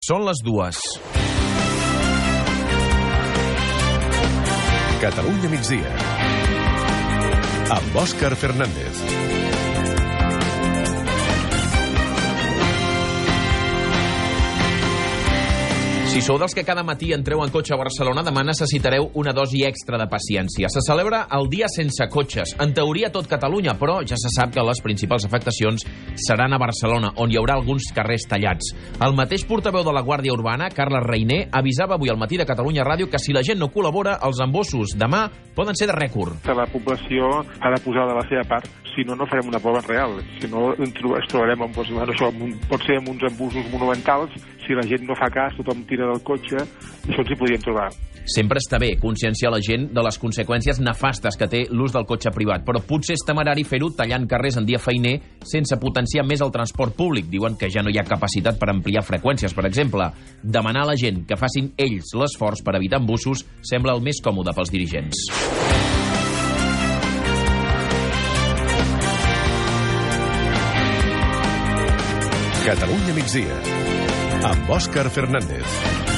Són les dues. Catalunya migdia. Amb Òscar Fernández. Si sou dels que cada matí entreu en cotxe a Barcelona, demà necessitareu una dosi extra de paciència. Se celebra el dia sense cotxes. En teoria tot Catalunya, però ja se sap que les principals afectacions seran a Barcelona, on hi haurà alguns carrers tallats. El mateix portaveu de la Guàrdia Urbana, Carles Reiner, avisava avui al matí de Catalunya Ràdio que si la gent no col·labora, els embossos demà poden ser de rècord. la població ha de posar de la seva part, si no, no farem una prova real. Si no, ens tro- ens trobarem amb, doncs, això, un, pot ser amb uns embussos monumentals, si la gent no fa cas, tothom tira del cotxe, això ens hi podríem trobar. Sempre està bé conscienciar la gent de les conseqüències nefastes que té l'ús del cotxe privat, però potser és temerari fer-ho tallant carrers en dia feiner sense potenciar més el transport públic. Diuen que ja no hi ha capacitat per ampliar freqüències, per exemple. Demanar a la gent que facin ells l'esforç per evitar embussos sembla el més còmode pels dirigents. Catalunya migdia. Amb Òscar Fernández.